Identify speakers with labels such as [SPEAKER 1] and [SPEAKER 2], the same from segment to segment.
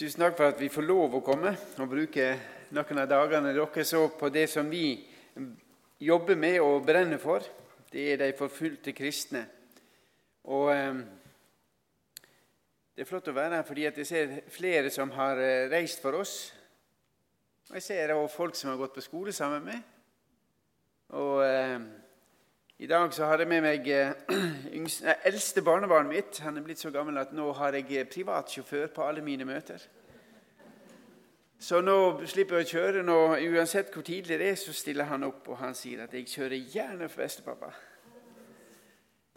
[SPEAKER 1] Tusen takk for at vi får lov å komme og bruke noen av dagene dere så på det som vi jobber med og brenner for. Det er de forfulgte kristne. Og eh, Det er flott å være her fordi jeg ser flere som har eh, reist for oss. Og jeg ser også folk som har gått på skole sammen med. Og eh, i dag så har jeg med meg eh, yngste, nei, eldste barnebarnet mitt. Han er blitt så gammel at nå har jeg eh, privatsjåfør på alle mine møter. Så nå slipper jeg å kjøre. Nå, uansett hvor tidlig det er, så stiller han opp, og han sier at 'jeg kjører gjerne for bestepappa'.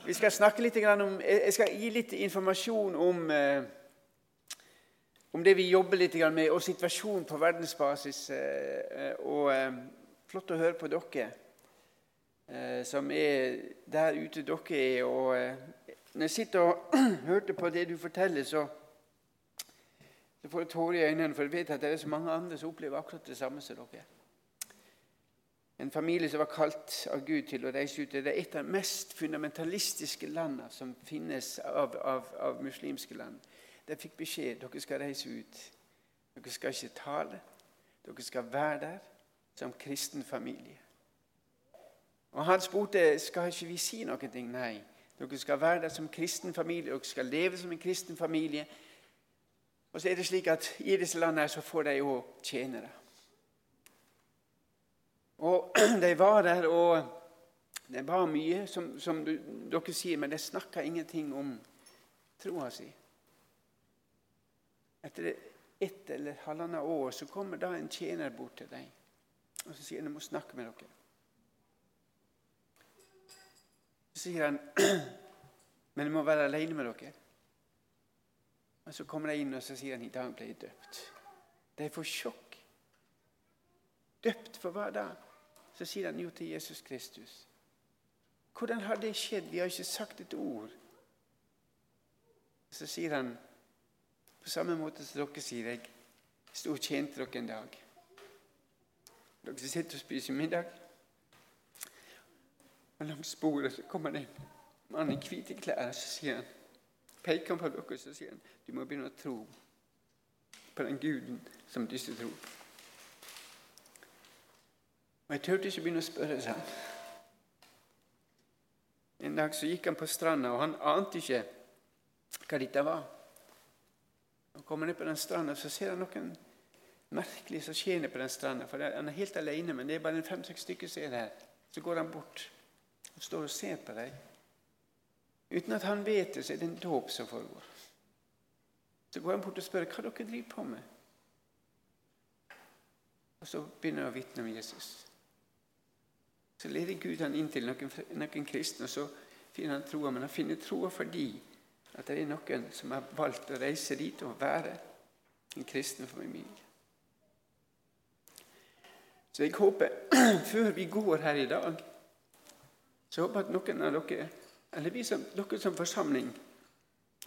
[SPEAKER 1] Vi skal snakke litt om, Jeg skal gi litt informasjon om, eh, om det vi jobber litt med, og situasjonen på verdensbasis. og Flott å høre på dere eh, som er der ute dere er. Og eh, når jeg sitter og hørte på det du forteller, så, så får jeg tårer i øynene, for jeg vet at det er så mange andre som opplever akkurat det samme som dere. En familie som var kalt av Gud til å reise ut. Det er et av de mest fundamentalistiske landene som finnes av, av, av muslimske land. De fikk beskjed dere skal reise ut. Dere skal ikke tale. Dere skal være der som kristen familie. Og Han spurte skal ikke vi si noe. Nei. Dere skal være der som kristen familie, dere skal leve som en kristen familie. Og så er det slik at I disse landene så får de òg tjenere. Og De var der, og det var mye, som, som dere sier, men de snakka ingenting om troa si. Etter ett eller halvannet år så kommer da en tjener bort til dem og så sier de må snakke med dere'. Sier han, 'Men jeg må være alene med dere'. Og Så kommer de inn, og så sier han, 'I dag ble jeg døpt'. De får sjokk. Døpt for hva da? Så sier han jo til Jesus Kristus. Hvordan har det skjedd? Vi har ikke sagt et ord. Så sier han, på samme måte som dere sier, jeg sto og tjente dere en dag. Dere sitter og spiser middag. Og langs så kommer det en mann i hvite klær så sier han, peker han på dere så sier han, du må begynne å tro på den guden som disse tror på. Og Jeg turte ikke begynne å spørre seg. En dag så gikk han på stranda, og han ante ikke hva dette var. Han kommer ned på den stranda, så ser han noen merkelig som skjer på den stranda. For han er helt alene, men det er bare fem-seks stykker som er der. Så går han bort og står og ser på deg. Uten at han vet det, så er det en dåp som foregår. Så går han bort og spør hva dere driver på med. Og så begynner han å vitne om Jesus. Så leder Gud han inn til noen, noen kristne, og så finner han troa. Men han finner troa fordi at det er noen som har valgt å reise dit og være en kristen familie. Så jeg håper, før vi går her i dag så jeg håper at noen av dere, eller vi som, dere som forsamling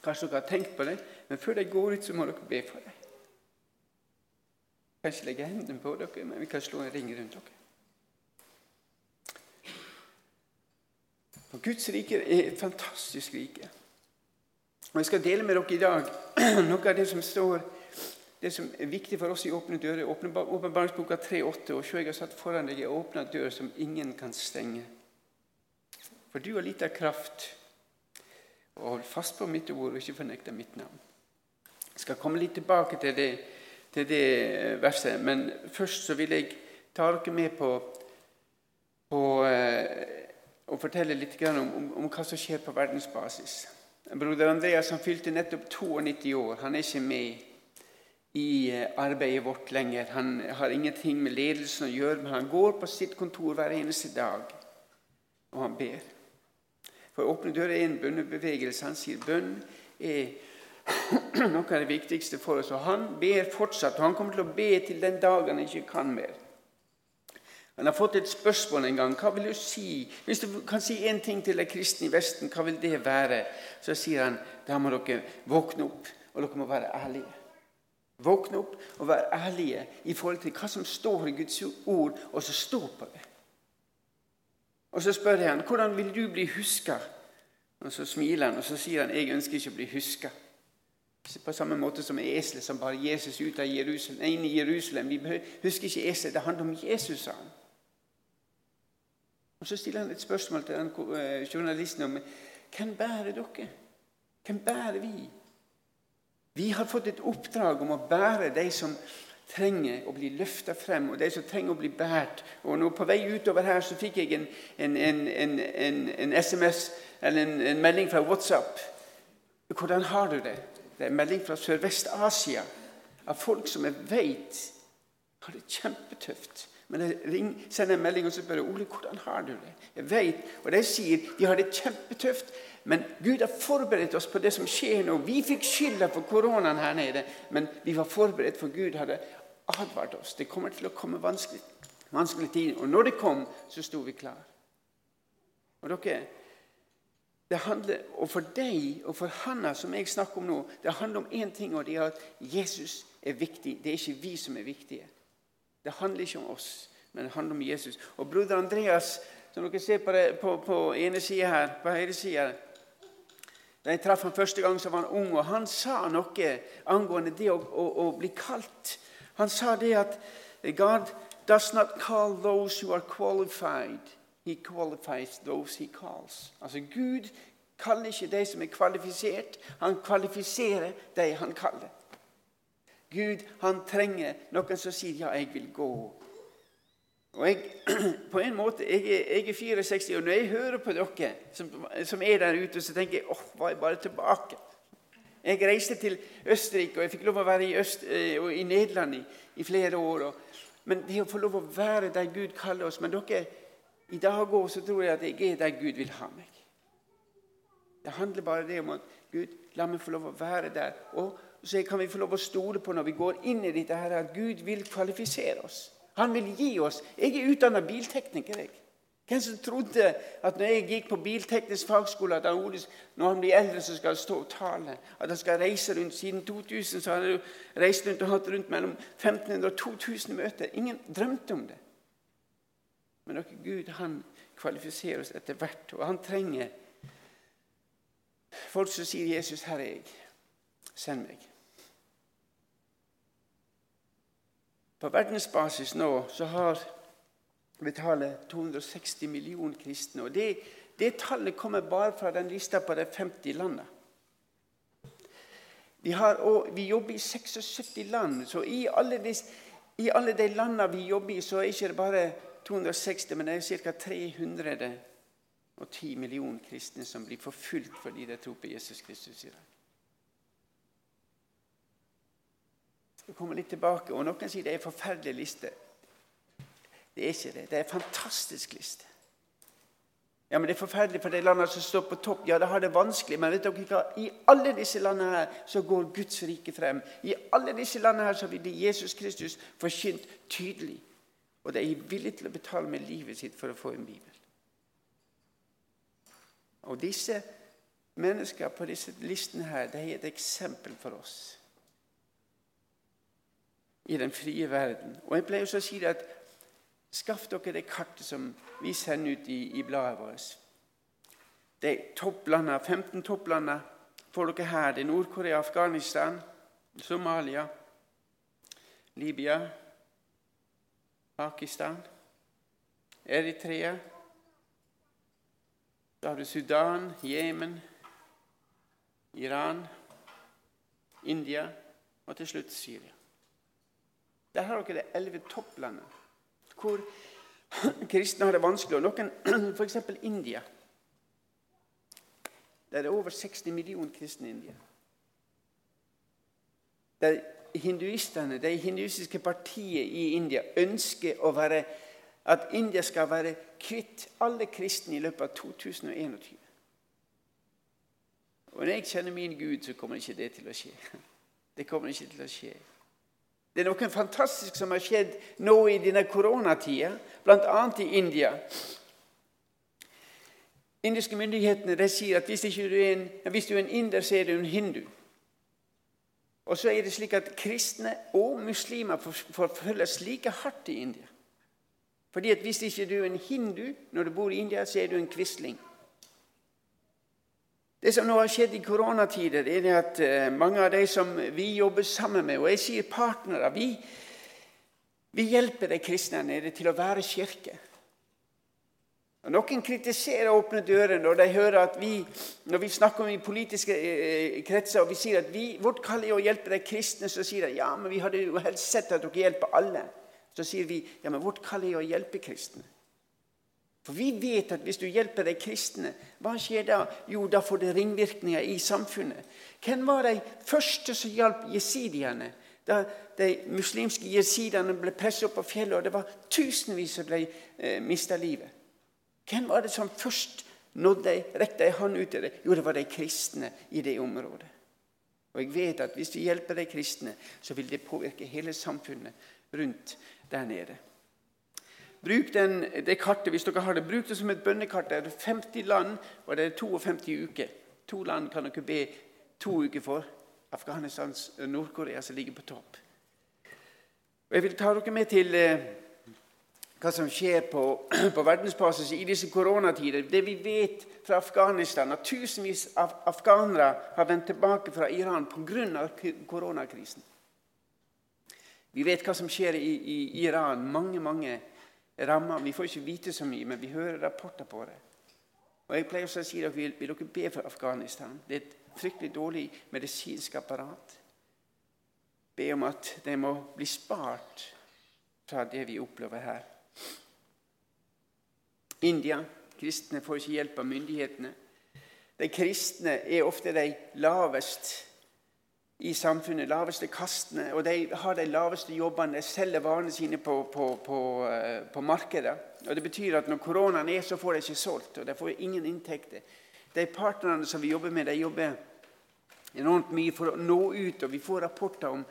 [SPEAKER 1] Kanskje dere har tenkt på det, men før de går ut, så må dere be for dem. Kanskje legge hendene på dere, men vi kan slå en ring rundt dere. For Guds rike er et fantastisk rike. Og Jeg skal dele med dere i dag noe av det som står det som er viktig for oss i Åpne dører. Åpenbaringsboka 3,8. Og se, jeg har satt foran deg en åpna dør som ingen kan stenge. For du har litt av kraft. Og hold fast på mitt ord og ikke fornekte mitt navn. Jeg skal komme litt tilbake til det, til det verset, men først så vil jeg ta dere med på, på og å fortelle litt om, om, om, hva som skjer på verdensbasis. Broder Andreas han fylte nettopp 92 år. Han er ikke med i eh, arbeidet vårt lenger. Han har ingenting med ledelsen å gjøre, men han går på sitt kontor hver eneste dag, og han ber. For åpne dører er en bønnebevegelse. Han sier bønn er noe av det viktigste for oss. Og Han ber fortsatt, og han kommer til å be til den dagen han ikke kan mer. Han har fått et spørsmål en gang. Hva vil du si? Hvis du kan si én ting til de kristne i Vesten, hva vil det være? Så sier han da må dere våkne opp, og dere må være ærlige. Våkne opp og være ærlige i forhold til hva som står i Guds ord, og så stå på det. Og Så spør jeg han, hvordan vil du bli huska. Og Så smiler han og så sier han, jeg ønsker ikke å bli huska. På samme måte som eselet som bare Jesus ut av Jerusalem, inn i Jerusalem. Vi husker ikke eselet. Det handler om Jesus, sa han. Og Så stiller han et spørsmål til den eh, journalisten om hvem bærer dere? Hvem bærer vi? Vi har fått et oppdrag om å bære de som trenger å bli løfta frem, og de som trenger å bli båret. Og nå På vei utover her så fikk jeg en, en, en, en SMS eller en, melding fra WhatsApp. Hvordan har du det? Det er en melding fra Sørvest-Asia av folk som jeg vet har det kjempetøft. Men jeg ring, sender en melding og så spør jeg, Ole, hvordan har du det. Jeg vet, Og de sier de har det kjempetøft, men Gud har forberedt oss på det som skjer nå. Vi fikk skylda for koronaen her nede, men vi var forberedt, for Gud hadde advart oss. Det kommer til å komme vanskelig, vanskelig tid. Og når det kom, så sto vi klar. Og dere, det handler, Og for deg og for Hanna, som jeg snakker om nå, det handler om én ting, og det er at Jesus er viktig. Det er ikke vi som er viktige. Det handler ikke om oss, men det handler om Jesus. Og broder Andreas, som dere ser på, det, på, på ene sida her, på høyre side Da jeg traff ham første gang, så var han ung, og han sa noe angående det å, å, å bli kalt. Han sa det at God does not call those who are qualified. He qualifies those he calls. Altså Gud kaller ikke de som er kvalifisert. Han kvalifiserer de han kaller. Gud han trenger noen som sier 'ja, jeg vil gå'. Og jeg, på en måte, jeg jeg er 64, og når jeg hører på dere som, som er der ute, så tenker jeg åh, oh, var jeg bare tilbake. Jeg reiste til Østerrike, og jeg fikk lov å være i, Øst, og i Nederland i, i, flere år. Og, men det å få lov å være der Gud kaller oss Men dere, i dag òg så tror jeg at jeg er der Gud vil ha meg. Det handler bare det om at Gud, la meg få lov å være der. Og så kan vi få lov å stole på når vi går inn i dette her, at Gud vil kvalifisere oss. Han vil gi oss. Jeg er utdanna biltekniker. jeg. Hvem som trodde at når jeg gikk på bilteknisk fagskole, at han, når han blir eldre, så skal han stå og tale? At han skal reise rundt. Siden 2000 så har han reist rundt og hatt rundt mellom 1500 og 2000 møter. Ingen drømte om det. Men dere, Gud han kvalifiserer oss etter hvert, og han trenger folk som sier 'Jesus, her er jeg'. Send meg. På verdensbasis nå så har vi tallet 260 millioner kristne. og det, det, tallet kommer bare fra den lista på de 50 landene. Vi, har, vi, jobber i 76 land, så i alle, de, i alle de landene vi jobber i, så er det ikke bare 260, men det er ca. 310 millioner kristne som blir forfulgt fordi de tror på Jesus Kristus i dag. Skal komme litt tilbake. Og Noen sier det er en forferdelig liste. Det er ikke det. Det er en fantastisk liste. Ja, men Det er forferdelig for de landene som står på topp. Ja, de har det vanskelig. Men vet dere hva? i alle disse landene her så går Guds rike frem. I alle disse landene her så blir Jesus Kristus forkynt tydelig. Og de er villige til å betale med livet sitt for å få en bibel. Og disse menneskene på disse listene her, de er et eksempel for oss i den frie verden. Og Jeg pleier også å si det at skaff dere det kartet som vi sender ut i, i bladet vårt. De topplanda, 15 topplander får dere her. Det er Nord-Korea, Afghanistan, Somalia, Libya, Pakistan, Eritrea. Da har du Sudan, Jemen, Iran, India og til slutt Syria. Der har dere det elleve topplandet hvor kristne har det vanskelig. Og noen, f.eks. India. Der er det over 60 millioner kristne i India. Der hinduistene, Det hinduistiske partiet i India ønsker være, at India skal være kvitt alle kristne i løpet av 2021. Og når jeg kjenner min Gud, så kommer ikke det til å skje. Det kommer ikke til å skje. Det er noe fantastisk som har skjedd nå i denne koronatida, bl.a. i India. Indiske myndighetene sier at hvis, du er en, hvis du er en inder, så er du en hindu. Og så er det slik at kristne og muslimer forfølges like hardt i India. Fordi at Hvis ikke du er en hindu når du bor i India, så er du en quisling. Det som nå har skjedd i koronatider, er at eh, mange av de som vi jobber sammen med, og jeg sier partnere, vi, vi hjelper de kristne nede til å være kirke. Og Noen kritiserer åpne dører når de hører at vi når vi snakker om i politiske eh, kretser og vi sier at vi, vårt kall er å hjelpe de kristne, så sier de ja, men vi hadde jo helst sett at dere hjelper alle. Så sier vi ja, men vårt kall er å hjelpe kristne. For vi vet at hvis du hjelper de kristne, hva skjer da? Jo, da får det ringvirkninger i samfunnet. Hvem var de første som hjalp jesidiene? Da de muslimske jesidiene ble presset opp på fjellet, og det var tusenvis som ble eh, mista livet. Hvem var det som først nådde, rekte ei hånd ut til dem? Jo, det var de kristne i det området. Og jeg vet at Hvis vi hjelper de kristne, så vil det påvirke hele samfunnet rundt der nede. Bruk den, det kartet hvis dere har det, bruk det som et bønnekart. Det er 50 land, og det er 52 uker. To land kan dere be to uker for. Afghanistan og Nord-Korea som ligger på topp. Og Jeg vil ta dere med til eh, hva som skjer på, på verdensbasis i disse koronatider. Det vi vet fra Afghanistan, at tusenvis av afghanere har vendt tilbake fra Iran pga. koronakrisen. Vi vet hva som skjer i, i Iran. Mange mange rammer. Vi får ikke vite så mye, men vi hører rapporter på det. Og Jeg pleier også å si at vil, vil dere be for Afghanistan. Det er et fryktelig dårlig medisinsk apparat. Be om at de må bli spart fra det vi opplever her. India. Kristne får ikke hjelp av myndighetene. De kristne er ofte de lavest i samfunnet, laveste kastene, og de har de laveste jobbene. De selger varene sine på, på, på, eh, på, markedet. Og Det betyr at når koronaen er, så får de ikke solgt, og de får ingen inntekter. De partnerne som vi jobber med, de jobber enormt mye for å nå ut, og vi får rapporter om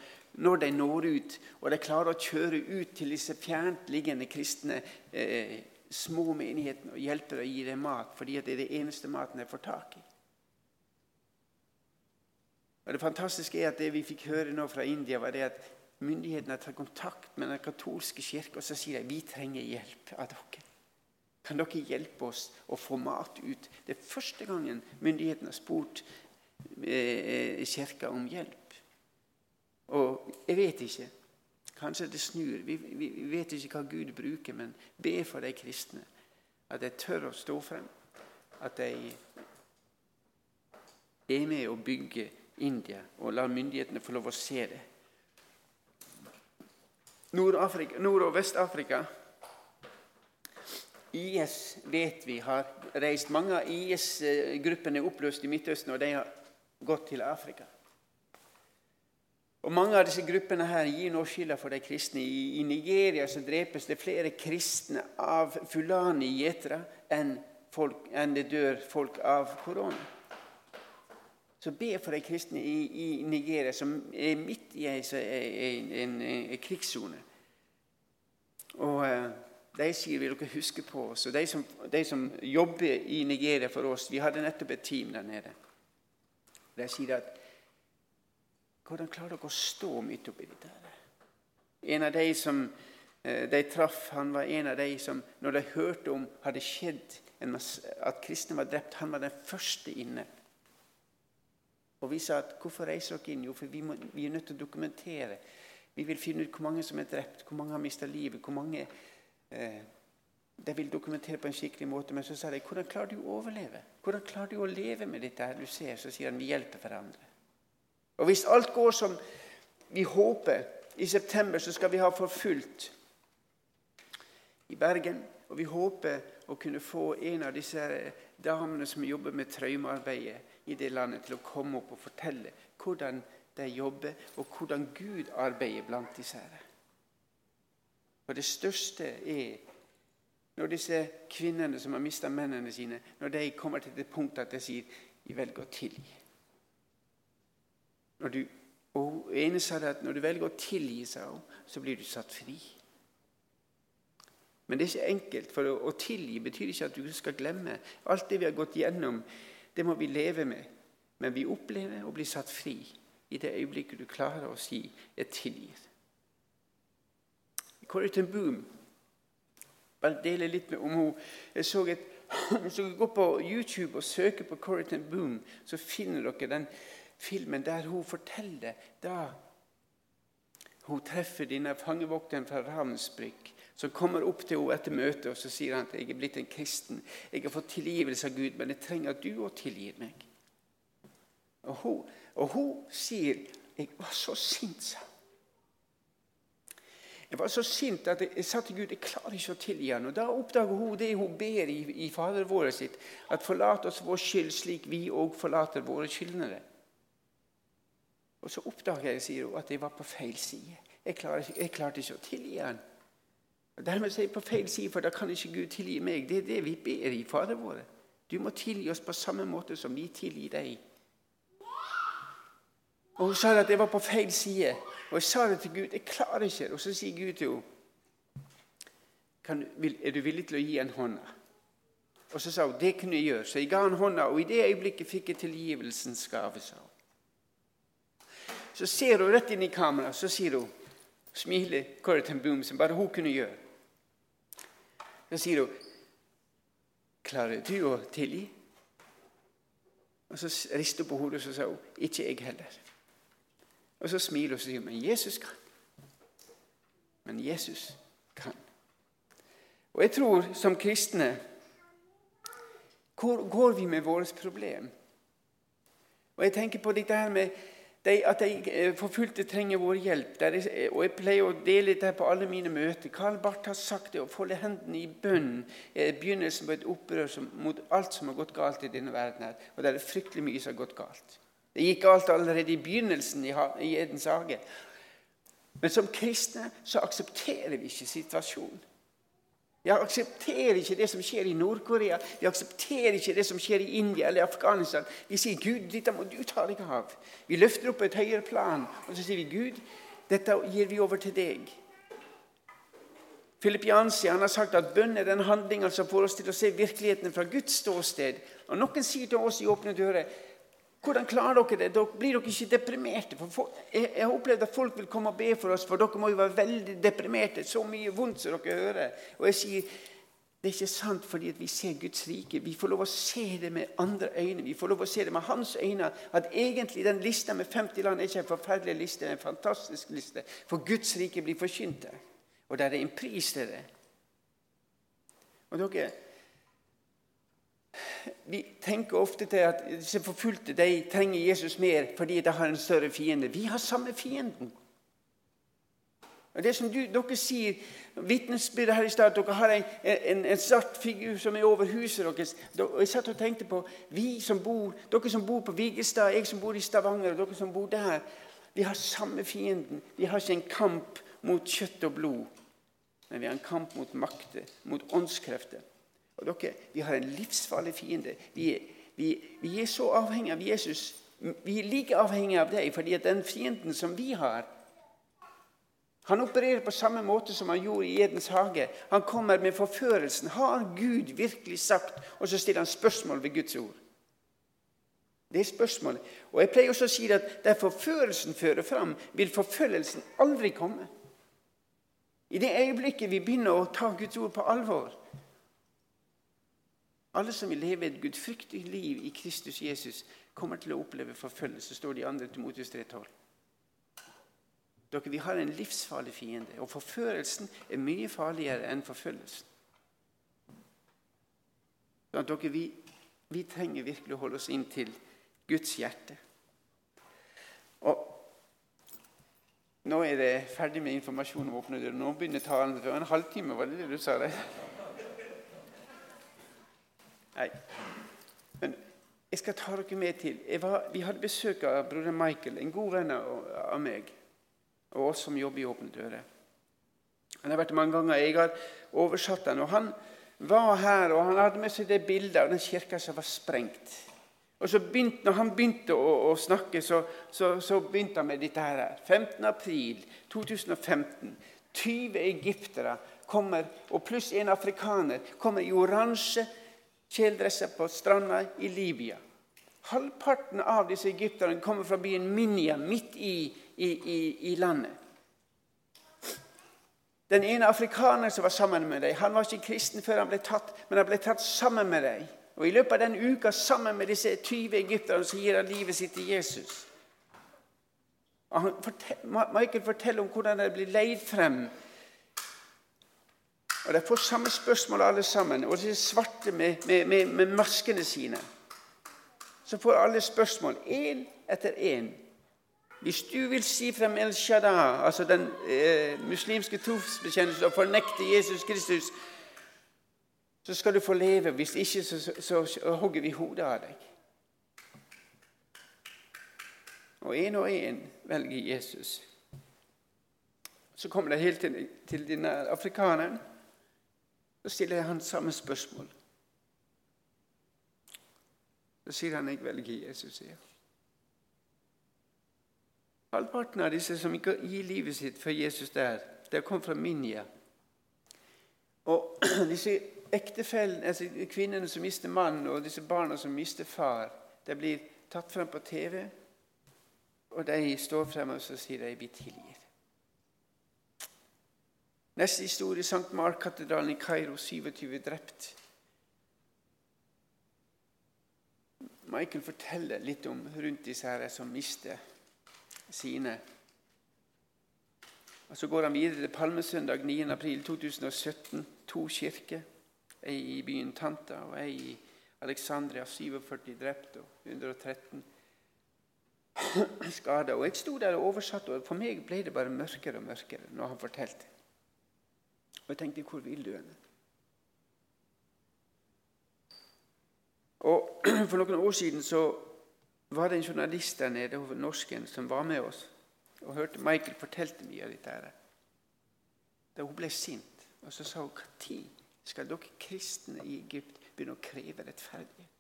[SPEAKER 1] når de når ut, og de klarer å kjøre ut til disse fjerntliggende kristne eh, små menighetene og hjelper å gi dem mat, fordi det er det eneste maten de får tak i. Og Det fantastiske er at det vi fikk høre nå fra India, var det at myndighetene har tatt kontakt med den katolske kirke og så sier de, vi trenger hjelp av dere. Kan dere hjelpe oss å få mat ut? Det er første gangen myndighetene har spurt eh, kirka om hjelp. Og jeg vet ikke. Kanskje det snur. Vi, vi, vi, vet ikke hva Gud bruker, men be for de kristne. At de tør å stå frem. At de er med å bygge India og lar myndighetene få lov å se det. Nord- og Vest-Afrika IS vet vi har reist. Mange av IS-gruppene er oppløst i Midtøsten, og de har gått til Afrika. Og Mange av disse gruppene her gir nå skylda for de kristne. I, Nigeria så drepes det flere kristne av fulani-gjetere enn, enn, det dør folk av korona. Så be for de kristne i, i Nigeria, som er midt i en, en krigssone. Og eh, De sier vil dere huske på oss. Og de som, de som jobber i Nigeria for oss Vi hadde nettopp et team der nede. De sier at hvordan klarer dere å stå midt oppi dette? En av de som eh, de traff, han var en av de som, når de hørte om hadde skjedd at kristne var drept, han var den første inne. Og Vi sa at hvorfor reiser dere inn? Jo, for vi, må, vi, er nødt til å dokumentere. Vi vil finne ut hvor mange som er drept, hvor mange har mista livet. hvor mange eh, De vil dokumentere på en skikkelig måte. Men så sa de hvordan klarer du å overleve? Hvordan klarer du å leve med dette? du ser? Så sier han vi hjelper hverandre. Og Hvis alt går som vi håper i september, så skal vi ha forfulgt i Bergen. Og vi håper å kunne få en av disse damene som jobber med traumearbeidet i det landet, til å komme opp og fortelle hvordan de jobber, og hvordan Gud arbeider blant disse. her. For det største er når disse kvinnene som har mista mennene sine, når de kommer til det punktet at de sier de velger å tilgi'. Når du, og ene sa det at når du velger å tilgi seg, så blir du satt fri. Men det er ikke enkelt, for å, å tilgi betyr ikke at du skal glemme. Alt det vi har gått gjennom, det må vi leve med. Men vi opplever å bli satt fri i det øyeblikket du klarer å si 'jeg tilgir'. Corrie ten Boom bare dele litt med om henne. Jeg så et Hvis dere går på YouTube og søker på Corrie ten Boom, så finner dere den filmen der hun forteller da hun treffer denne fangevokteren fra Ravnsbrück, som kommer opp til henne etter møtet og så sier han at jeg er blitt en kristen. Jeg har fått tilgivelse av Gud, men jeg trenger at du òg tilgir meg. Og hun, og hun sier jeg var så sint, sa Jeg var så sint at jeg, sa til Gud jeg klarer ikke å tilgi ham. Og Da oppdager hun det hun ber i, i Fader vår sitt, at forlat oss vår skyld slik vi òg forlater våre skyldnere. Og så oppdager jeg sier hun, at jeg var på feil side. Jeg, klarer, jeg ikke å tilgi ham. Dermed er jeg på feil side, for da kan ikke Gud tilgi meg. Det er det vi ber i Fader vår. Du må tilgi oss på samme måte som vi tilgir deg. Og Hun sa at jeg var på feil side. Og jeg sa det til Gud. Jeg klarer ikke. Og så sier Gud til henne Er du villig til å gi en hånda? Og så sa hun det kunne jeg gjøre. Så jeg ga han hånda, og i det øyeblikket fikk jeg tilgivelsens gave. sa hun. Så ser hun rett inn i kameraet, så sier hun, smiler Corriton Boom, bare hun kunne gjøre. Så sier hun, 'Klarer du å tilgi?' Og Så rister hun på hodet og sa hun, 'Ikke jeg heller'. Og så smiler hun og sier men Jesus kan. Men Jesus kan. Og jeg tror som kristne Hvor går vi med våre problem? Og jeg tenker på dette her med de, at de eh, forfulgte trenger vår hjelp. Er, og Jeg pleier å dele dette på alle mine møter. Karl Barth har sagt det å folde hendene i bønn er begynnelsen på et opprør som, mot alt som har gått galt i denne verden. her. Og det er fryktelig mye som har gått galt. Det gikk galt allerede i begynnelsen i Edens hage. Men som kristne så aksepterer vi ikke situasjonen. Vi aksepterer ikke det som skjer i Nord-Korea, vi aksepterer ikke det som skjer i India eller Afghanistan. Vi sier 'Gud, dette må du ta deg av'. Vi løfter opp et høyere plan, og så sier vi 'Gud, dette gir vi over til deg'. Philip Jansi han har sagt at bønn er den handlinga som får oss til å se virkeligheten fra Guds ståsted. Og Noen sier til oss i Åpne dører hvordan klarer dere det? Dere blir dere ikke deprimerte? For jeg har opplevd at folk vil komme og be for oss, for dere må jo være veldig deprimerte. Så mye vondt som dere hører. Og jeg sier det er ikke sant fordi vi ser Guds rike. Vi får lov å se det med andre øyne. Vi får lov å se det med hans øyne. At egentlig den lista med 50 land er ikke en forferdelig liste, det er en fantastisk liste. For Guds rike blir forkynt der. Og der er en pris til det. Og dere, vi tenker ofte til at disse forfulgte de trenger Jesus mer fordi de har en større fiende. Vi har samme fienden. Det som du, Dere sier vitnesbyrdet her i stad, dere har en, en, en, svart figur som er over huset deres. Jeg satt og tenkte på vi som bor, Dere som bor på Vigestad, jeg som bor i Stavanger, og dere som bor der. Vi har samme fienden. Vi har ikke en kamp mot kjøtt og blod, men vi har en kamp mot makter, mot åndskrefter. Og dere, Vi har en livsfarlig fiende. Vi vi, vi er så avhengige av Jesus. Vi er like avhengige av deg, fordi at den fienden som vi har Han opererer på samme måte som han gjorde i Edens hage. Han kommer med forførelsen. Har Gud virkelig sagt? Og så stiller han spørsmål ved Guds ord. Det er spørsmålet. Og Jeg pleier også å si at der forførelsen fører fram, vil forfølgelsen aldri komme. I det øyeblikket vi begynner å ta Guds ord på alvor, alle som vil leve et gudfryktig liv i Kristus Jesus, kommer til å oppleve forfølgelse, står det i 2. Timotius 3,12. Dere, Vi har en livsfarlig fiende, og forførelsen er mye farligere enn forfølgelsen. Dere, vi, vi trenger virkelig å holde oss inn til Guds hjerte. Og Nå er det ferdig med informasjon om åpne dører. Nå begynner talen. Det var en halvtime, var det det du sa? det? Nei. Men jeg skal ta dere med til var, Vi hadde besøk av broder Michael, en god venn av meg, og oss som jobber i Åpne dører. Han har vært mange ganger. Jeg har oversatt han, og Han var her, og han hadde med seg det bildet av den kirka som var sprengt. Og så begynte, når han begynte å, å snakke, så, så, så, begynte han med dette her. 15. april 2015. 20 egyptere kommer, og pluss en afrikaner kommer i oransje kjeledresser på stranda i Libya. Halvparten av disse egypterne kommer fra byen Minya, midt i, i, i, i landet. Den ene afrikaneren som var sammen med dem, han var ikke kristen før han ble tatt, men han ble tatt sammen med dem. Og I løpet av den uka sammen med disse 20 egypterne så gir han livet sitt til Jesus. Michael forteller om hvordan de blir leid frem. Og De får samme spørsmål alle sammen. Og de svarte med, med, med, med maskene sine. Så får alle spørsmål, én etter én. Hvis du vil si frem El Shaddai, altså den eh, muslimske trosbekjennelsen, og fornekte Jesus Kristus, så skal du få leve. Hvis ikke, så, så, så, hogger vi hodet av deg. Og én og én velger Jesus. Så kommer det helt til, til denne afrikaneren. Så stiller jeg han samme spørsmål. Så sier han jeg velger Jesus. sier Halvparten av disse som ikke gir livet sitt for Jesus der, det kom fra Minya. Og disse ektefellene, altså kvinnene som mister mannen, og disse barna som mister far, de blir tatt frem på TV, og de står frem og så sier de 'vi tilgir'. Neste historie St. Mark-katedralen i Kairo, 27 drept. Michael forteller litt om rundt disse her som mister sine. Og Så går han videre til Palmesøndag 9.4.2017. To kirker. Ei i byen Tanta og ei i Alexandria. 47 drepte og 113 skada. Og jeg sto der og oversatte, og for meg ble det bare mørkere og mørkere når han fortalte. Og jeg tenkte hvor vil du henne? Og For noen år siden så var det en journalist der nede, norsken, som var med oss og hørte Michael fortalte mye av dette. her. Da hun ble sint, og så sa hun når skal dere kristne i Egypt begynne å kreve rettferdighet?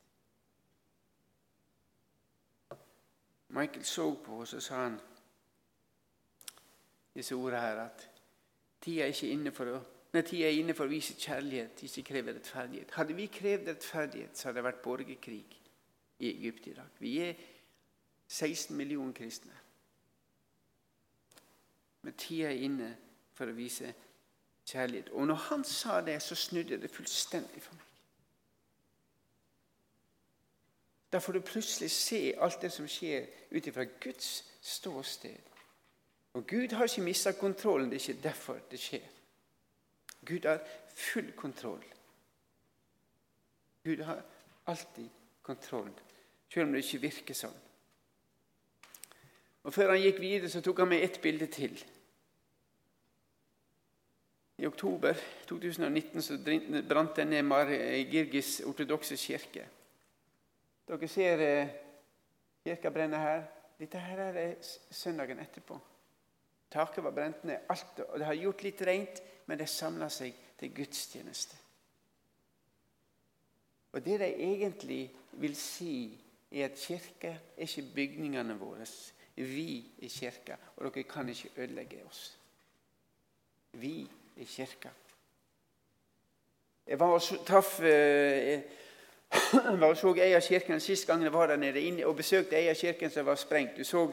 [SPEAKER 1] Michael så på henne og sa han disse ordene her at tida er ikke inne for å Nei, tida er inne for å vise kjærlighet, ikke kreve rettferdighet. Hadde vi krevd rettferdighet, så hadde det vært borgerkrig i Egypt i dag. Vi er 16 millioner kristne. Men tida er inne for å vise kjærlighet. Og når han sa det, så snudde det fullstendig for meg. Da får du plutselig se alt det som skjer ut ifra Guds ståsted. Og Gud har ikke mista kontrollen. Det er ikke derfor det skjer. Gud har full kontroll. Gud har alltid kontroll, selv om det ikke virker sånn. Og Før han gikk videre, så tok han med ett bilde til. I oktober 2019 så brant det ned Mar Girgis ortodokse kirke. Dere ser eh, kirka brenne her. Dette her er søndagen etterpå. Taket var brent ned. alt, og Det har gjort litt rent, men det samla seg til gudstjeneste. Og Det de egentlig vil si, er at kirka er ikke bygningene våre. Vi er kirka, og dere kan ikke ødelegge oss. Vi er kirka. Jeg var og traff eh, var og så ei av kirkene sist gang jeg var der nede inne og besøkte ei av kirkene som var sprengt. Du så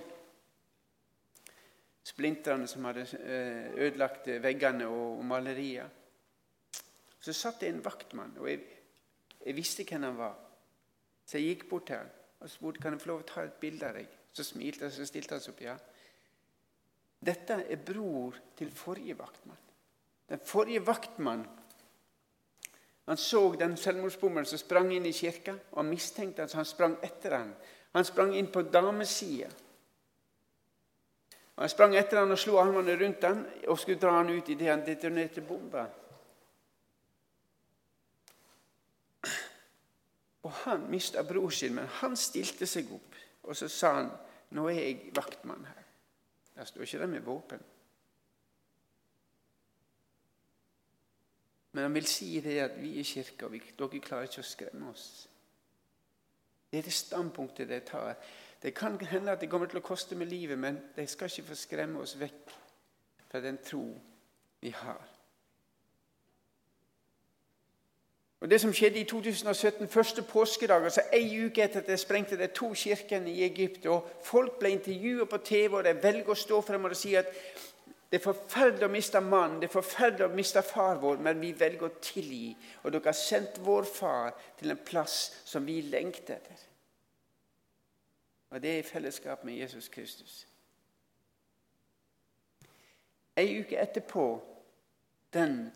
[SPEAKER 1] splinterne som hadde eh, ødelagt veggene og malerier. Så satt det en vaktmann, og jeg, jeg visste hvem han var. Så jeg gikk bort til han og spurte kan jeg få lov å ta et bilde av deg. Så smilte han, så stilte han seg opp. ja. Dette er bror til forrige vaktmann. Den forrige vaktmannen han så den selvmordsbommeren som sprang inn i kirka, og han mistenkte at han sprang etter ham. Han sprang inn på damesida. Han sprang etter han og slo armene rundt han og skulle dra han ut idet han detonerte bomba. Og Han mista bror sin, men han stilte seg opp og så sa han, 'Nå er jeg vaktmann her.' Der står ikke det med våpen. Men han vil si det at vi er kirka, og dere klarer ikke å skremme oss. Det er det standpunktet de tar. Det kan hende at det kommer til å koste med livet, men de skal ikke få skremme oss vekk fra den tro vi har. Og Det som skjedde i 2017, første påskedag, altså ei uke etter at de sprengte de to kirkene i Egypt, og folk ble intervjua på TV, og de velger å stå frem og si at Det er forferdelig å miste mannen, det er forferdelig å miste far vår, men vi velger å tilgi. Og dere har sendt vår far til en plass som vi lengter etter. Og det er i fellesskap med Jesus Kristus. Ei uke etterpå den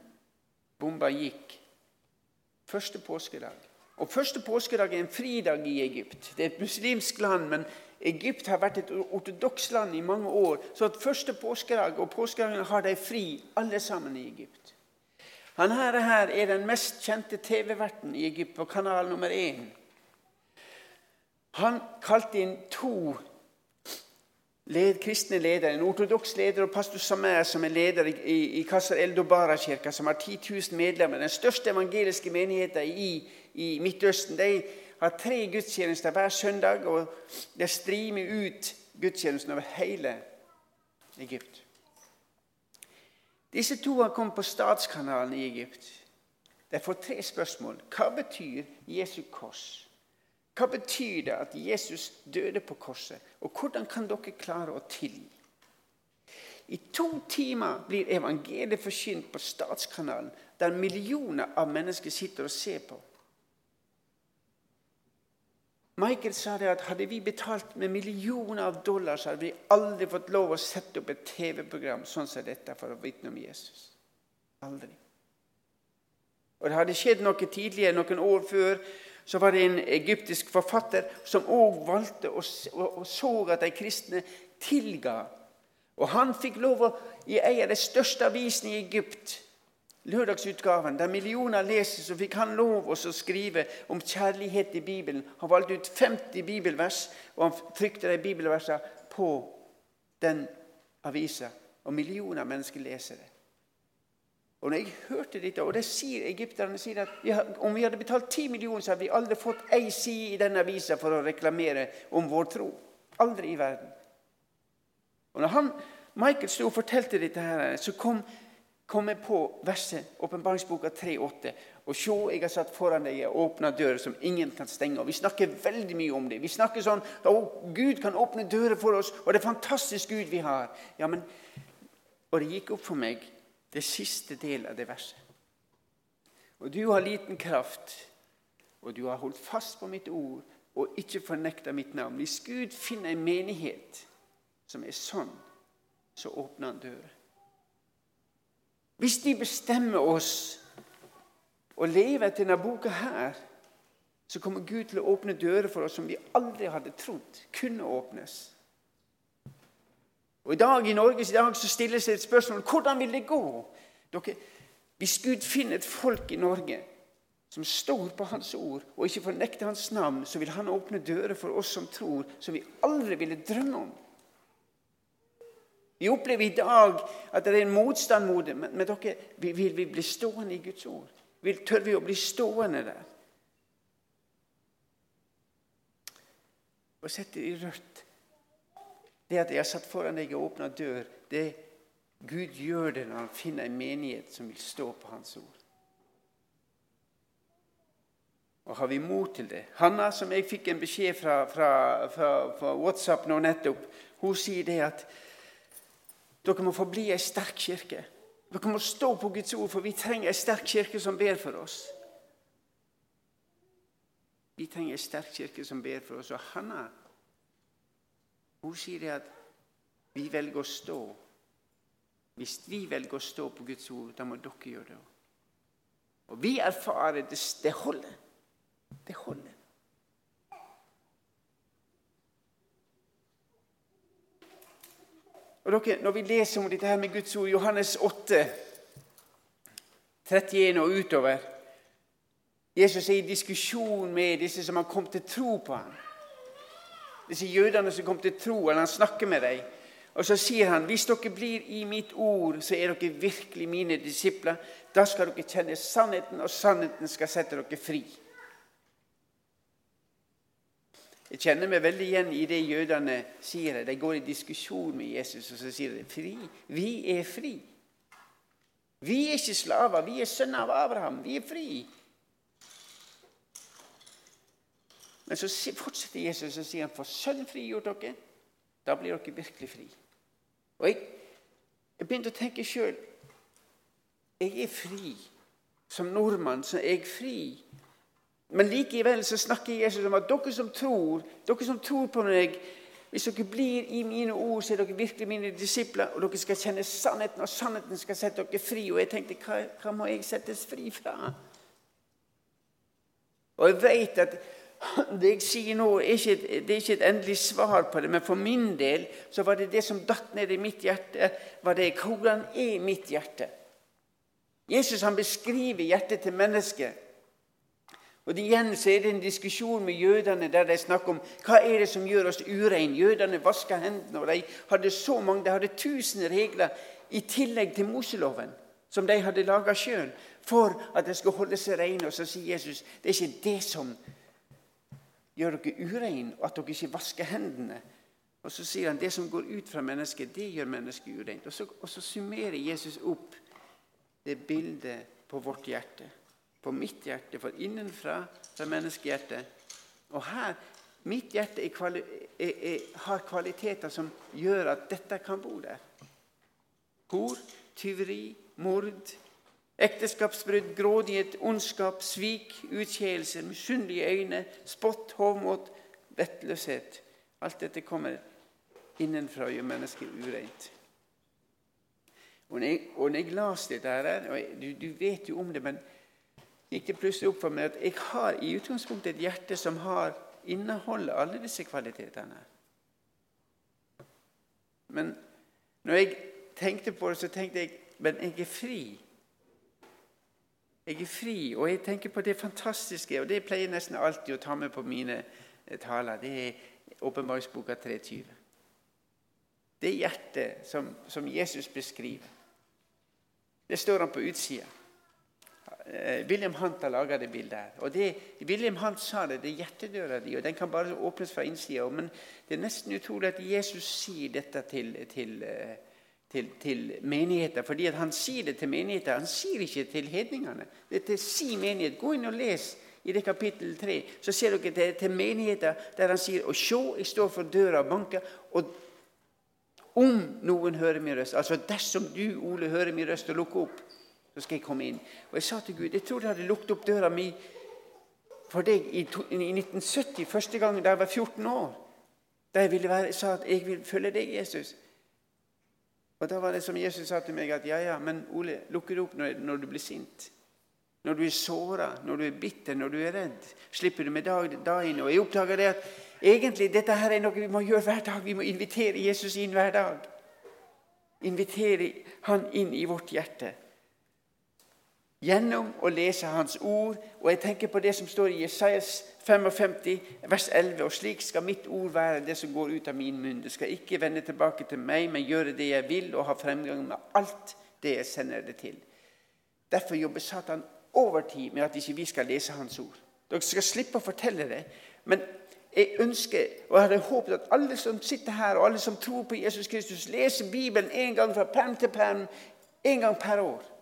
[SPEAKER 1] bomba gikk, første påskedag Og Første påskedag er en fridag i Egypt. Det er et muslimsk land, men Egypt har vært et ortodoks land i mange år. Så at første påskedag og påskedagen har de fri, alle sammen i Egypt. Han her, her er den mest kjente TV-verten i Egypt på kanal nummer én. Han kalte inn to led, kristne ledere. En ortodoks leder og pastor Samer, som er leder i, i Kasser Eldobara-kirka, som har 10 000 medlemmer. Den største evangeliske menigheten i, i Midtøsten. De har tre gudstjenester hver søndag, og det strimer ut gudstjenesten over hele Egypt. Disse to har kommet på statskanalen i Egypt. De får tre spørsmål. Hva betyr Jesu kors? Hva betyr det at Jesus døde på korset, og hvordan kan dere klare å tilgi? I to timer blir evangeliet forkynt på Statskanalen, der millioner av mennesker sitter og ser på. Michael sa det at hadde vi betalt med millioner av dollar, så hadde vi aldri fått lov å sette opp et TV-program sånn som dette for å vitne om Jesus. Aldri. Og Det hadde skjedd noe tidligere, noen år før, så var det en egyptisk forfatter som òg valgte og, så at de kristne tilga. Og han fikk lov å i en av de største avisene i Egypt, lørdagsutgaven, der millioner leser, så fikk han lov å skrive om kjærlighet i Bibelen. Han valgte ut 50 bibelvers, og han trykte de bibelversene på den avisa. Og millioner mennesker leser det. Og når jeg hørte dette, og det sier egypterne sier at ja, om vi hadde betalt 10 millioner, så hadde vi aldri fått ei side i denne avisa for å reklamere om vår tro. Aldri i verden. Og når han, Michael sto og fortalte dette, her, så kom, kom jeg på verset, åpenbaringsboka 3,8. Og se, jeg har satt foran deg en åpna dør som ingen kan stenge. Og Vi snakker veldig mye om det. Vi snakker sånn at Gud kan åpne dører for oss, og det er fantastisk Gud vi har. Ja, men, Og det gikk opp for meg det siste del av det verset. Og du har liten kraft, og du har holdt fast på mitt ord og ikke fornekta mitt navn. Hvis Gud finner en menighet som er sånn, så åpner han dører. Hvis de bestemmer oss å leve etter denne boka her, så kommer Gud til å åpne dører for oss som vi aldri hadde trodd kunne åpnes. Og I dag i Norge i dag så stilles det et spørsmål hvordan vil det gå. Dere, hvis Gud finner et folk i Norge som står på Hans ord og ikke fornekter Hans navn, så vil Han åpne dører for oss som tror, som vi aldri ville drømme om. Vi opplever i dag at det er en motstand mot det, men, men dere, vil vi bli stående i Guds ord? Vil, tør vi å bli stående der? Og sette i rødt det at jeg har satt foran deg og åpna dør, det Gud gjør det når han finner en menighet som vil stå på Hans ord. Og har vi mot til det? Hanna, som jeg fikk en beskjed fra, fra, fra, fra WhatsApp nå nettopp, hun sier det at dere må forbli ei sterk kirke. Dere må stå på Guds ord, for vi trenger ei sterk kirke som ber for oss. Vi trenger ei sterk kirke som ber for oss. Og Hanna hun sier det at vi velger å stå. Hvis vi velger å stå på Guds ord, da må dere gjøre det òg. Og vi erfarer det, det holder. Det holder. Og dere, Når vi leser om dette her med Guds ord, Johannes 8, 31 og utover Jesus er i diskusjon med disse som har kommet til tro på ham disse jødene som kom til tro, eller han snakker med dem. Og så sier han hvis dere blir i mitt ord, så er dere virkelig mine disipler. Da skal dere kjenne sannheten, og sannheten skal sette dere fri. Jeg kjenner meg veldig igjen i det jødene sier. De går i diskusjon med Jesus, og så sier de fri. Vi er fri. Vi er ikke slaver, vi er sønner av Abraham. Vi er fri. Men så fortsetter Jesus og sier han, for Sønnen frigjort dere. Da blir dere virkelig fri. Og jeg, Jeg begynte å tenke sjøl Jeg er fri. Som nordmann så er jeg fri. Men likevel så snakker Jesus om at dere som tror, dere som tror på meg Hvis dere blir i mine ord, så er dere virkelig mine disipler, og dere skal kjenne sannheten, og sannheten skal sette dere fri. Og jeg tenkte, hva, hva må jeg settes fri fra? Og jeg vet at det jeg sier nå, er ikke, det er ikke et endelig svar på det, men for min del så var det det som datt ned i mitt hjerte. var det Hvordan er mitt hjerte? Jesus han beskriver hjertet til mennesket. Og Igjen så er det en diskusjon med jødene der de snakker om hva er det som gjør oss ureine. Jødene vaska hendene, og de hadde så mange, de hadde tusen regler i tillegg til Moseloven, som de hadde laga sjøl for at de skulle holde seg rene. Og så sier Jesus det er ikke det som gjør dere ureine, at dere ikke vasker hendene. Og så sier han det som går ut fra mennesket, det gjør mennesket ureint. Og så, og så summerer Jesus opp det bildet på vårt hjerte. På mitt hjerte, for innenfra fra menneskehjertet. Og her Mitt hjerte er kvali er, er, har kvaliteter som gjør at dette kan bo der. Hor, tyveri, mord, Ekteskapsbrudd, grådighet, ondskap, svik, utskeielser, misunnelige øyne, spott, hovmot, vettløshet. Alt dette kommer innenfra og gjør mennesket ureint. Og når jeg, og las dette her, og du, du, vet jo om det, men gikk det plutselig opp for meg at jeg har i utgangspunktet et hjerte som har inneholder alle disse kvalitetene. Men når jeg tenkte på det, så tenkte jeg men jeg er fri. Jeg er fri, og jeg tenker på det fantastiske, og det pleier jeg nesten alltid å ta med på mine eh, taler. Det er åpenbaringsboka 23. Det hjertet som, som, Jesus beskriver, det står han på utsida. Eh, William Hunt har laga det bildet her. Og det, William Hunt sa det, det er hjertedøra di, og den kan bare åpnes fra innsida. Men det er nesten utrolig at Jesus sier dette til, til uh, til, til menigheter. Fordi han sier det til menigheter. Han sier ikke til hedningene. Det er til si menighet. Gå inn og les i det kapittel 3. Så ser dere det til menigheter der han sier Og sjå, jeg står for døra og banker. Og om noen hører min røst, altså dersom du, Ole, hører min røst og lukker opp, så skal jeg komme inn. Og jeg sa til Gud jeg tror det hadde lukket opp døra mi for deg i, i 1970, første gang da jeg var 14 år. Da jeg ville være, sa at jeg vil følge deg, Jesus. Og Da var det som Jesus sa til meg, at ja, ja, men Ole, lukker du opp når, når du blir sint? Når du er såra, når du er bitter, når du er redd? Slipper du med dag, inn? Og jeg oppdager det at egentlig dette her er noe vi må gjøre hver dag. Vi må invitere Jesus inn hver dag. Invitere han inn i vårt hjerte gjennom å lese Hans ord. Og jeg tenker på det som står i Jesajas 55, vers 11. Og slik skal mitt ord være, det som går ut av min munn. Det skal ikke vende tilbake til meg, men gjøre det jeg vil, og ha fremgang med alt det jeg sender det til. Derfor jobber Satan overtid med at ikke vi skal lese Hans ord. Dere skal slippe å fortelle det. Men jeg ønsker og hadde håpet at alle som sitter her, og alle som tror på Jesus Kristus, leser Bibelen en gang fra perm til perm, en gang per år.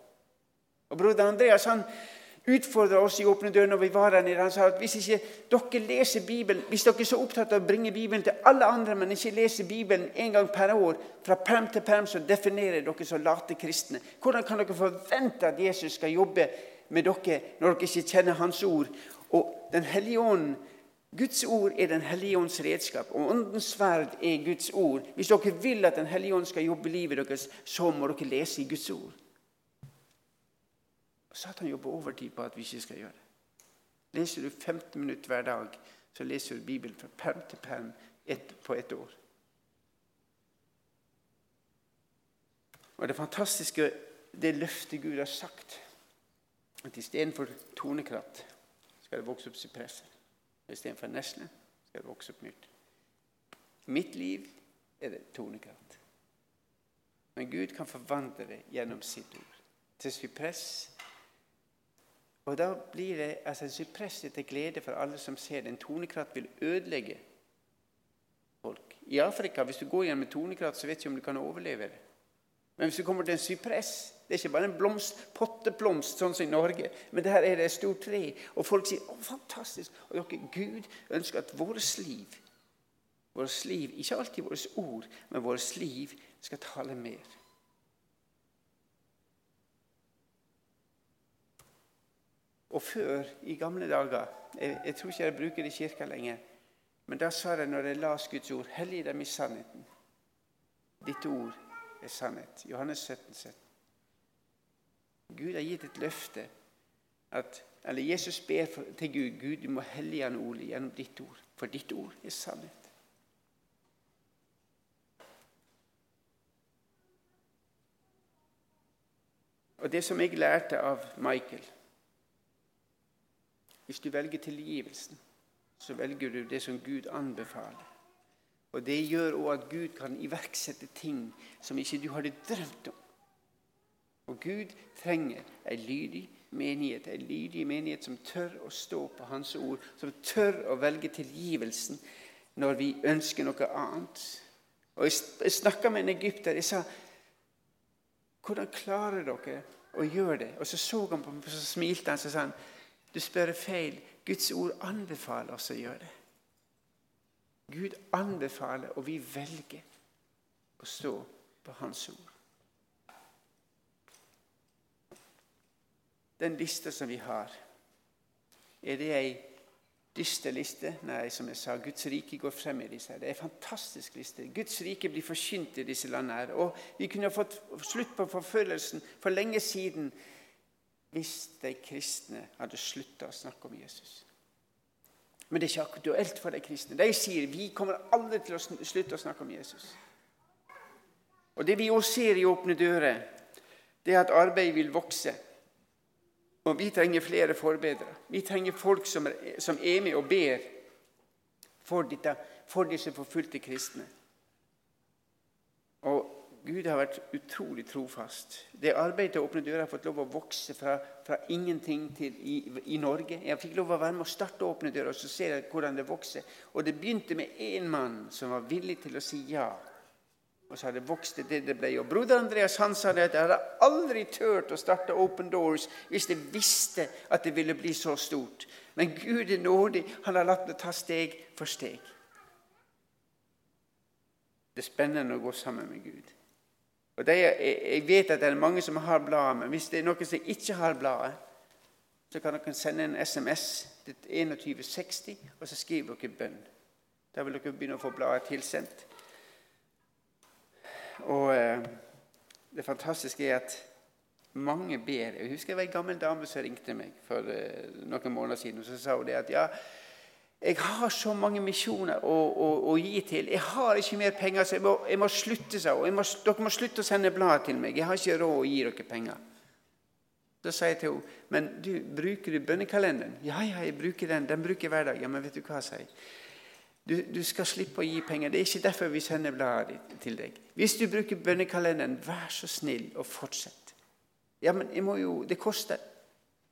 [SPEAKER 1] Og Broder Andreas han utfordra oss i Åpne dører når vi var her nede. Han sa at hvis ikke dere leser Bibelen, hvis dere er så opptatt av å bringe Bibelen til alle andre, men ikke leser Bibelen en gang per år, fra perm til perm, så definerer dere som late kristne. Hvordan kan dere forvente at Jesus skal jobbe med dere når dere ikke kjenner Hans ord? Og Den hellige ånd, Guds ord er Den hellige ånds redskap, og Åndens sverd er Guds ord. Hvis dere vil at Den hellige ånd skal jobbe livet deres, så må dere lese i Guds ord. Og Satan jobber overtid på at vi ikke skal gjøre det. Leser du 15 minutter hver dag, så leser du Bibelen fra perm til perm et, på ett år. Og Det fantastiske det løftet Gud har sagt, at istedenfor tonekratt skal det vokse opp sypresser. Istedenfor nesle skal det vokse opp myrt. Mitt liv er det tonekratt. Men Gud kan forvandle det gjennom sitt ord. Til sypress og Da blir det altså, sypress til glede for alle som ser det. En tonekratt vil ødelegge folk. I Afrika, hvis du går gjennom en tonekratt, så vet du ikke om du kan overleve det. Men hvis du kommer til en sypress Det er ikke bare en blomst, potteblomst, sånn som i Norge. Men der er det et stort tre. Og folk sier 'Å, fantastisk'. Og dere, Gud ønsker at vårt liv, vårt liv, ikke alltid vårt ord, men vårt liv, skal tale mer. Og før, i gamle dager Jeg, jeg tror ikke jeg bruker det i kirka lenger. Men da sa jeg når jeg las Guds ord, hellig dem i sannheten. Ditt ord er sannhet. Johannes 17, 17. Gud har gitt et løfte. At, eller Jesus ber for, til Gud Gud, du må hellige han ordet gjennom ditt ord. For ditt ord er sannhet. Og det som jeg lærte av Michael Hvis du velger tilgivelsen, så velger du det som Gud anbefaler. Og Det gjør òg at Gud kan iverksette ting som ikke du hadde drømt om. Og Gud trenger ei lydig menighet, ei lydig menighet som tør å stå på Hans ord, som tør å velge tilgivelsen når vi ønsker noe annet. Og Jeg snakka med en egypter. Jeg sa hvordan klarer dere å gjøre det? Og Så så han på meg, og så smilte han og sa han, du spør feil. Guds ord anbefaler oss å gjøre det. Gud anbefaler, og vi velger å stå på Hans ord. Den lista som vi har, er det ei dyster liste? Nei, som jeg sa, Guds rike går frem i disse. Det er en fantastisk liste. Guds rike blir forkynt i disse landene. her. Og vi kunne fått slutt på forfølgelsen for lenge siden hvis de kristne hadde slutta å snakke om Jesus. Men det er ikke aktuelt for de kristne. De sier vi kommer aldri til å slutte å snakke om Jesus. Og Det vi også ser i Åpne dører, det er at arbeidet vil vokse. Og vi trenger flere forbedrere. Vi trenger folk som er, som er med og ber for, dette, for disse forfulgte kristne. Gud har vært utrolig trofast. Det arbeidet å åpne dører har fått lov å vokse fra, fra ingenting til i, i, Norge. Jeg fikk lov å være med å starte å åpne dører, og så ser jeg hvordan det vokser. Og det begynte med én mann som var villig til å si ja. Og så har det vokst til det det ble. Og Broder Andreas han sa det at jeg hadde aldri turt å starte Open Doors hvis jeg visste at det ville bli så stort. Men Gud er nådig. Han har latt det ta steg for steg. Det er spennende å gå sammen med Gud. Og de, Jeg vet at det er mange som har bladet, men hvis det er noen som ikke har bladet, så kan dere sende en SMS til 2160, og så skriver dere bønn. Da vil dere begynne å få bladet tilsendt. Og eh, det fantastiske er at mange ber. Jeg husker det var en gammel dame som ringte meg for eh, noen måneder siden. og Så sa hun det at ja, jeg har så mange misjoner å, å, å, gi til. Jeg har ikke mer penger, så jeg må, jeg må slutte. Så. Og må, dere må slutte å sende blad til meg. Jeg har ikke råd å gi dere penger. Da sier jeg til henne men du, bruker du bønnekalenderen. Ja, ja, jeg bruker den. Den bruker jeg hver dag. Ja, men vet du hva, sier jeg. Du, du, skal slippe å gi penger. Det er ikke derfor vi sender bladet til deg. Hvis du bruker bønnekalenderen, vær så snill og fortsett. Ja, men jeg må jo, det koster.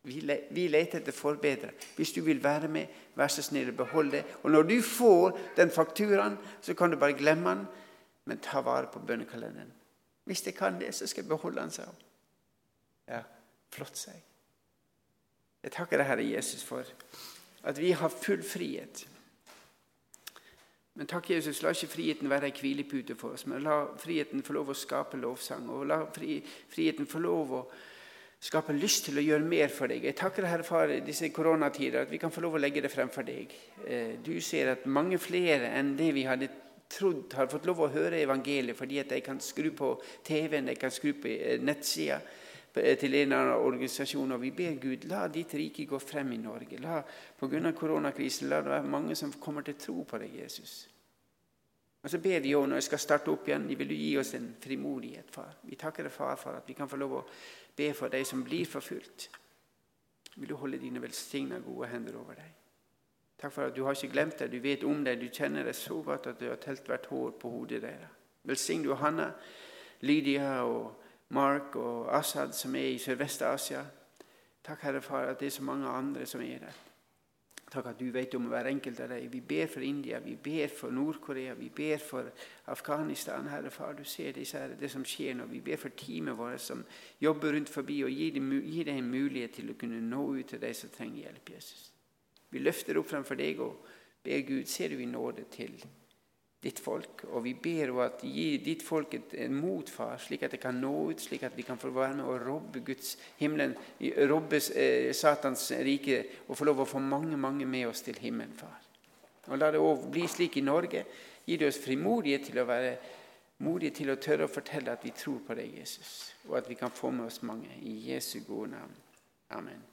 [SPEAKER 1] Vi, leter etter forbedre. Hvis du vil være med, vær så snill å beholde det. Og når du får den fakturaen, så kan du bare glemme den, men ta vare på bønnekalenderen. Hvis jeg kan det, så skal jeg beholde den, sa hun. Ja, flott, sa jeg. Jeg takker deg, Herre Jesus, for at vi har full frihet. Men takk, Jesus, la ikke friheten være ei hvilepute for oss, men la friheten få lov å skape lovsang. Og la friheten få lov å skaper lyst til å gjøre mer for deg. Jeg takker Herre Far i disse koronatider at vi kan få lov å legge det frem for deg. Eh, du ser at mange flere enn det vi hadde trodd, har fått lov å høre evangeliet fordi at de kan skru på TV-en, de kan skru på eh, nettsida eh, til en eller annen organisasjon. Og vi ber Gud, la ditt rike gå frem i Norge. La, på grunn av koronakrisen, la det være mange som kommer til tro på deg, Jesus. Og så ber vi òg når vi skal starte opp igjen, vil du gi oss en frimodighet, far. Vi takker deg, far, for at vi kan få lov å be for de som blir forfulgt. Vil du holde dine velsigna, gode hender over deg. Takk for at du har ikke glemt det. Du vet om det. Du kjenner det så godt at du har telt hvert hår på hodet deres. Velsign du Hanna, Lydia og Mark og Assad som er i Sørvest-Asia. Takk, Herre Far, at det er så mange andre som er der. Takk at du vet om hver enkelt av dem. Vi ber for India, vi ber for Nord-Korea, vi ber for Afghanistan. Herre Far, du ser disse, det som skjer nå. Vi ber for teamet vårt som jobber rundt forbi, og gir dem, gir dem en mulighet til å kunne nå ut til de som trenger hjelp. Jesus. Vi løfter opp fremfor deg og ber Gud, ser du i nåde til ditt folk. Og vi ber om at gi ditt folk en motfar, slik at det kan nå ut, slik at vi kan få være med og robbe Guds himmelen, robbe eh, Satans rike og få lov å få mange mange med oss til himmelen, far. Og La det òg bli slik i Norge. Gi det oss frimodighet til å være modige til å tørre å fortelle at vi tror på deg, Jesus, og at vi kan få med oss mange. I Jesu gode navn. Amen.